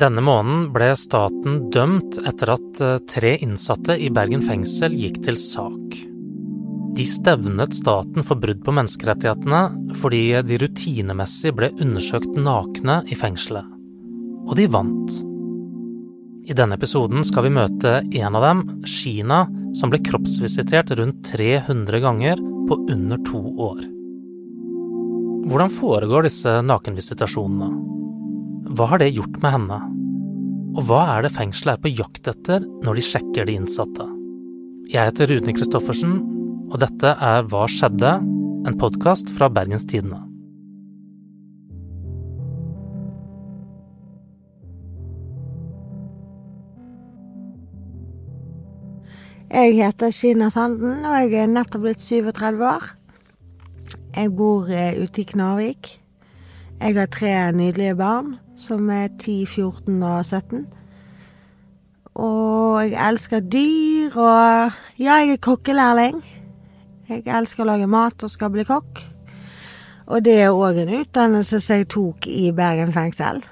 Denne måneden ble staten dømt etter at eh, tre innsatte i Bergen fengsel gikk til sak. De stevnet staten for brudd på menneskerettighetene fordi de rutinemessig ble undersøkt nakne i fengselet. Og de vant. I denne episoden skal vi møte en av dem, Sheena, som ble kroppsvisitert rundt 300 ganger på under to år. Hvordan foregår disse nakenvisitasjonene? Hva har det gjort med henne? Og hva er det fengselet er på jakt etter når de sjekker de innsatte? Jeg heter Rune Christoffersen, og dette er Hva skjedde? En podkast fra Bergens Tidende. Jeg heter Kina Sanden, og jeg er nettopp blitt 37 år. Jeg bor eh, ute i Knarvik. Jeg har tre nydelige barn, som er 10, 14 og 17. Og jeg elsker dyr, og ja, jeg er kokkelærling. Jeg elsker å lage mat og skal bli kokk. Og det er òg en utdannelse som jeg tok i Bergen fengsel.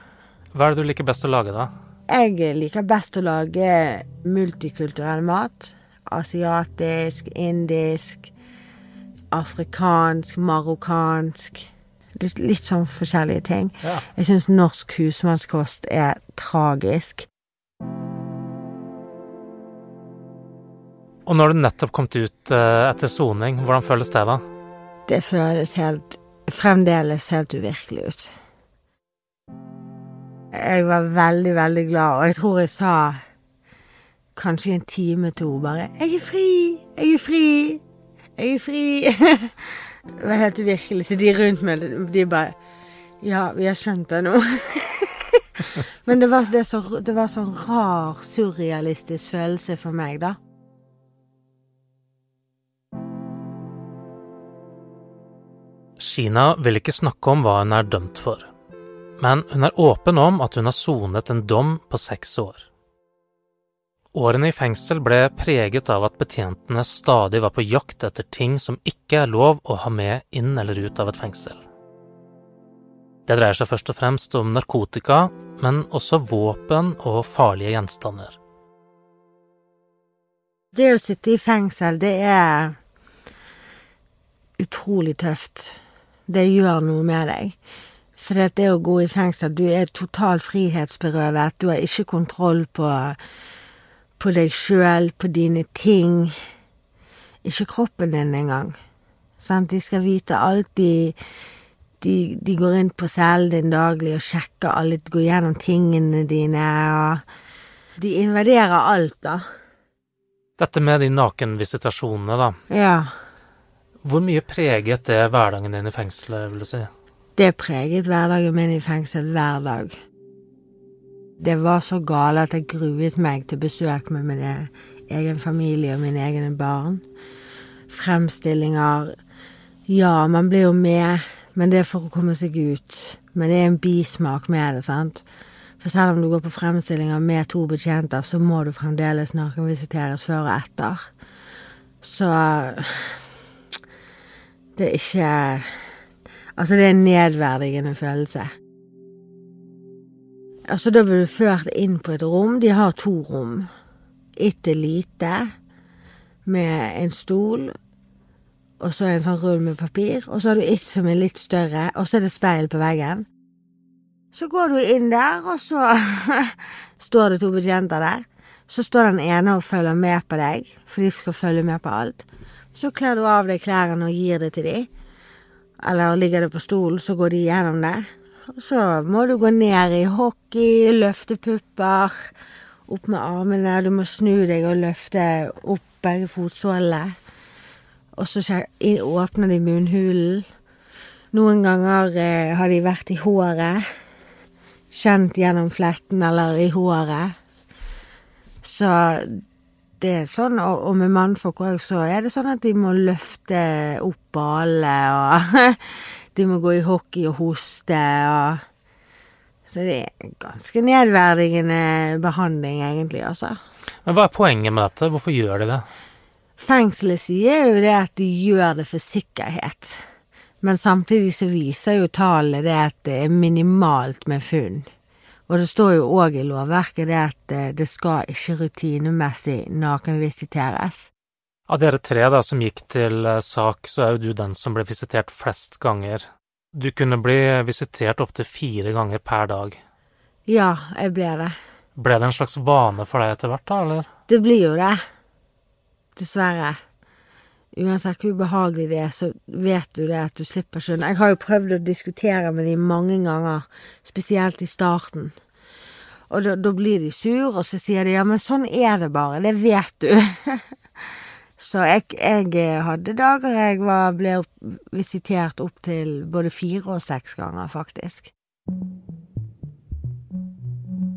Hva er det du liker best å lage, da? Jeg liker best å lage multikulturell mat. Asiatisk, indisk, afrikansk, marokkansk. Litt, litt sånn forskjellige ting. Ja. Jeg syns norsk husmannskost er tragisk. Og når du nettopp kom ut eh, etter soning, hvordan føles det da? Det føles helt Fremdeles helt uvirkelig ut. Jeg var veldig, veldig glad, og jeg tror jeg sa kanskje en time til henne bare 'Jeg er fri! Jeg er fri! Jeg er fri!' det var helt uvirkelig. Så de rundt meg, de bare 'Ja, vi har skjønt det nå'. Men det var, det, så, det var sånn rar, surrealistisk følelse for meg, da. Sheena vil ikke snakke om hva hun er dømt for, men hun er åpen om at hun har sonet en dom på seks år. Årene i fengsel ble preget av at betjentene stadig var på jakt etter ting som ikke er lov å ha med inn eller ut av et fengsel. Det dreier seg først og fremst om narkotika, men også våpen og farlige gjenstander. Det å sitte i fengsel, det er utrolig tøft. Det gjør noe med deg. For det, å gå i fengsel, du er totalt frihetsberøvet. Du har ikke kontroll på, på deg sjøl, på dine ting. Ikke kroppen din engang. Sant? De skal vite alt. De, de, de går inn på cellen din daglig og sjekker alle, går gjennom tingene dine, og de invaderer alt, da. Dette med de nakenvisitasjonene, da. Ja. Hvor mye preget det hverdagen din i fengselet, vil du si? Det preget hverdagen min i fengsel hver dag. Det var så galt at jeg gruet meg til besøk med min egen familie og mine egne barn. Fremstillinger Ja, man blir jo med, men det er for å komme seg ut. Men det er en bismak med det, sant. For selv om du går på fremstillinger med to betjenter, så må du fremdeles narkovisiteres før og etter. Så det er ikke Altså, det er en nedverdigende følelse. Altså, da blir du ført inn på et rom. De har to rom. Ett er lite, med en stol, og så en sånn rull med papir. Og så har du ett som er litt større, og så er det speil på veggen. Så går du inn der, og så står det to betjenter der. Så står den ene og følger med på deg, for de skal følge med på alt. Så kler du av deg klærne og gir det til dem. Eller ligger det på stolen, så går de gjennom det. Så må du gå ned i hockey, løfte pupper, opp med armene. Du må snu deg og løfte opp begge fotsålene. Og så åpner de munnhulen. Noen ganger eh, har de vært i håret. Kjent gjennom fletten eller i håret. Så det er sånn, og, og med mannfolk òg, så er det sånn at de må løfte opp ballene og de må gå i hockey og hoste, og Så det er ganske nedverdigende behandling, egentlig, altså. Men hva er poenget med dette? Hvorfor gjør de det? Fengselet sier jo det at de gjør det for sikkerhet. Men samtidig så viser jo tallene det at det er minimalt med funn. Og det står jo òg i lovverket det at eh, det skal ikke rutinemessig nakenvisiteres. Av dere tre da som gikk til eh, sak, så er jo du den som ble visitert flest ganger. Du kunne bli visitert opptil fire ganger per dag. Ja, jeg ble det. Ble det en slags vane for deg etter hvert, da, eller? Det blir jo det. Dessverre. Uansett hvor ubehagelig det er, så vet du det at du slipper skjønn. Jeg har jo prøvd å diskutere med dem mange ganger, spesielt i starten. Og da, da blir de sur, og så sier de ja, men sånn er det bare, det vet du. så jeg, jeg, hadde dager jeg var, ble visitert opp til både fire og seks ganger, faktisk.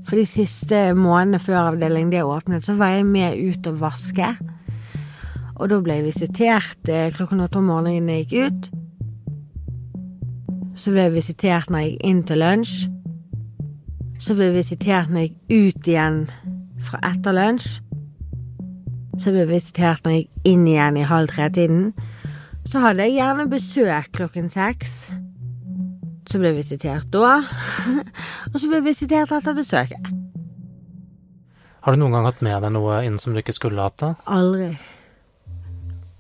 For de siste månedene før avdeling det åpnet, så var jeg med ut og vaske. Og da ble jeg visitert eh, klokken åtte om morgenen jeg gikk ut. Så ble jeg visitert når jeg gikk inn til lunsj. Så ble jeg visitert når jeg gikk ut igjen fra etter lunsj. Så ble jeg visitert når jeg gikk inn igjen i halv tre-tiden. Så hadde jeg gjerne besøk klokken seks. Så ble jeg visitert da. og så ble jeg visitert etter besøket. Har du noen gang hatt med deg noe inn som du ikke skulle hatt? da? Aldri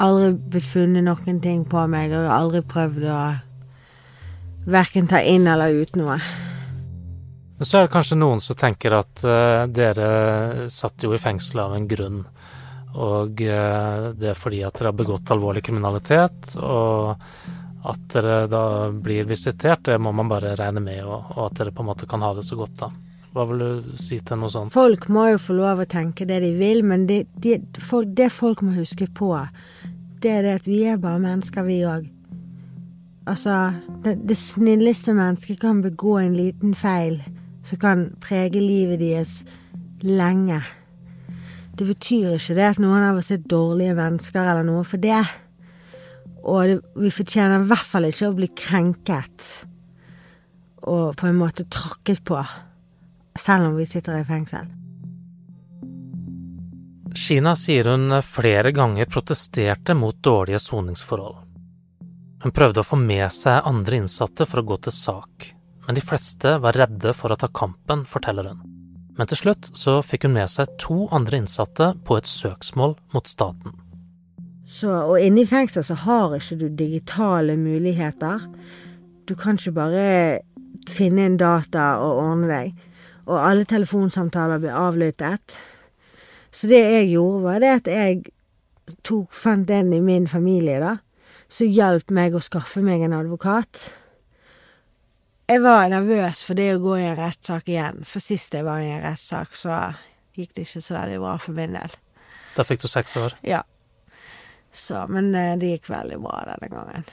aldri blitt funnet noen ting på meg, og aldri prøvd å verken ta inn eller ut noe. Så er det kanskje noen som tenker at uh, dere satt jo i fengsel av en grunn. Og uh, det er fordi at dere har begått alvorlig kriminalitet, og at dere da blir visitert, det må man bare regne med, og at dere på en måte kan ha det så godt, da. Hva vil du si til noe sånt? Folk må jo få lov å tenke det de vil, men det, det, folk, det folk må huske på, det er det at vi er bare mennesker, vi òg. Altså, det, det, snilleste mennesket kan begå en liten feil som kan prege livet deres lenge. Det betyr ikke det at noen av oss er dårlige mennesker eller noe for det. Og det, vi fortjener i hvert fall ikke å bli krenket og på en måte tråkket på, selv om vi sitter i fengsel. Sheena sier hun flere ganger protesterte mot dårlige soningsforhold. Hun prøvde å få med seg andre innsatte for å gå til sak, men de fleste var redde for å ta kampen, forteller hun. Men til slutt så fikk hun med seg to andre innsatte på et søksmål mot staten. Så, og inne i fengsel så har ikke du digitale muligheter. Du kan ikke bare finne en data og ordne deg. Og alle telefonsamtaler blir avlyttet. Så det jeg gjorde, var det at jeg tok, fant en i min familie, da, som hjalp meg å skaffe meg en advokat. Jeg var nervøs for det å gå i en rettssak igjen, for sist jeg var i en rettssak, så gikk det ikke så veldig bra for min del. Da fikk du seks år? Ja. Så, men eh, det gikk veldig bra denne gangen.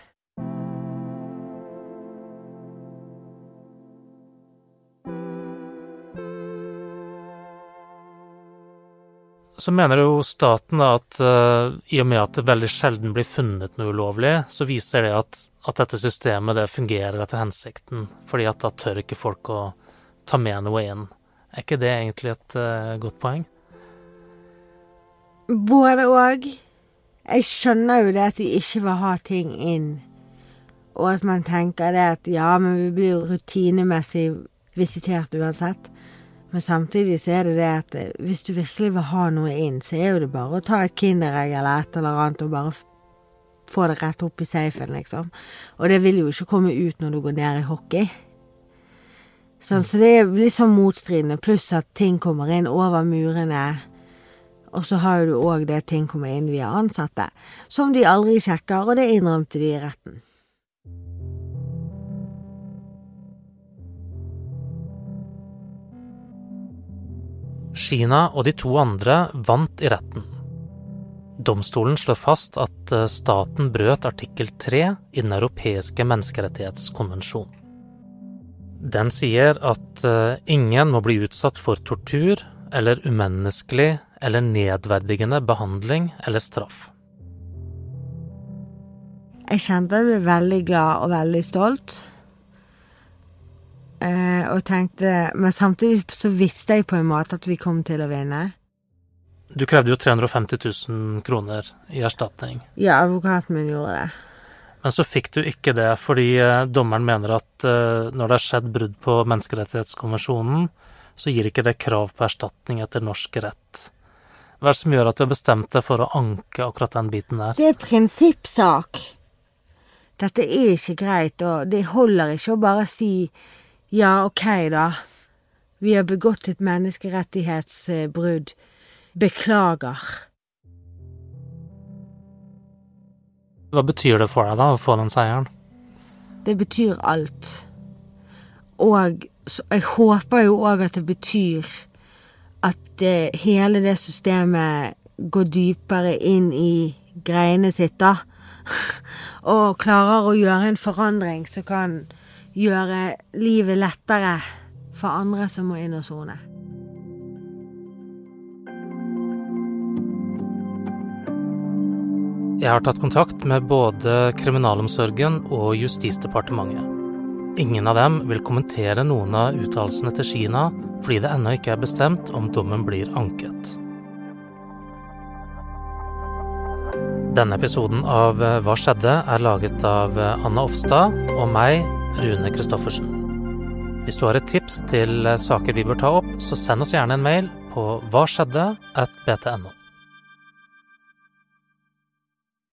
Så mener jo staten da at uh, i og med at det veldig sjelden blir funnet noe ulovlig, så viser det at, at dette systemet det fungerer etter hensikten, fordi at da tør ikke folk å ta med noe inn. Er ikke det egentlig et uh, godt poeng? Både og. Jeg skjønner jo det at de ikke vil ha ting inn, og at man tenker det at ja, men vi blir rutinemessig visitert uansett. Men samtidig så er det det at eh, hvis du virkelig vil ha noe inn, så er jo det bare å ta et Kinderegg eller et eller annet og bare få det rett opp i safen, liksom. Og det vil jo ikke komme ut når du går ned i hockey. Sånn, så det er litt sånn motstridende, pluss at ting kommer inn over murene. Og så har du òg det ting kommer inn via ansatte, som de aldri sjekker, og det innrømte de i retten. Kina og de to andre vant i retten. Domstolen slår fast at eh, staten brøt artikkel 3 i Den europeiske menneskerettighetskonvensjon. Den sier at eh, ingen må bli utsatt for tortur eller umenneskelig eller nedverdigende behandling eller straff. Jeg kjente jeg ble veldig glad og veldig stolt. Eh, og tenkte Men samtidig så visste jeg på en måte at vi kom til å vinne. Du krevde jo 350 000 kroner i erstatning. Ja, advokaten min gjorde det. Men så fikk du ikke det fordi eh, dommeren mener at eh, når det har skjedd brudd på menneskerettighetskonvensjonen, så gir ikke det krav på erstatning etter norsk rett. Hva er det som gjør at du har bestemt deg for å anke akkurat den biten der? Det er prinsippsak. Dette er ikke greit, og det holder ikke å bare si ja, ok, da. Vi har begått et menneskerettighetsbrudd. Beklager. Hva betyr det for deg, da, å få den seieren? Det betyr alt. Og jeg håper jo òg at det betyr at eh, hele det systemet går dypere inn i greiene sitt, da. Og klarer å gjøre en forandring som kan gjøre livet lettere for andre som må inn og sone. Jeg har tatt kontakt med både kriminalomsorgen og Justisdepartementet. Ingen av dem vil kommentere noen av uttalelsene til Kina fordi det ennå ikke er bestemt om dommen blir anket. Denne episoden av Hva skjedde? er laget av Anna Offstad og meg, Rune Christoffersen. Hvis du har et tips til saker vi bør ta opp, så send oss gjerne en mail på hva skjedde at btno.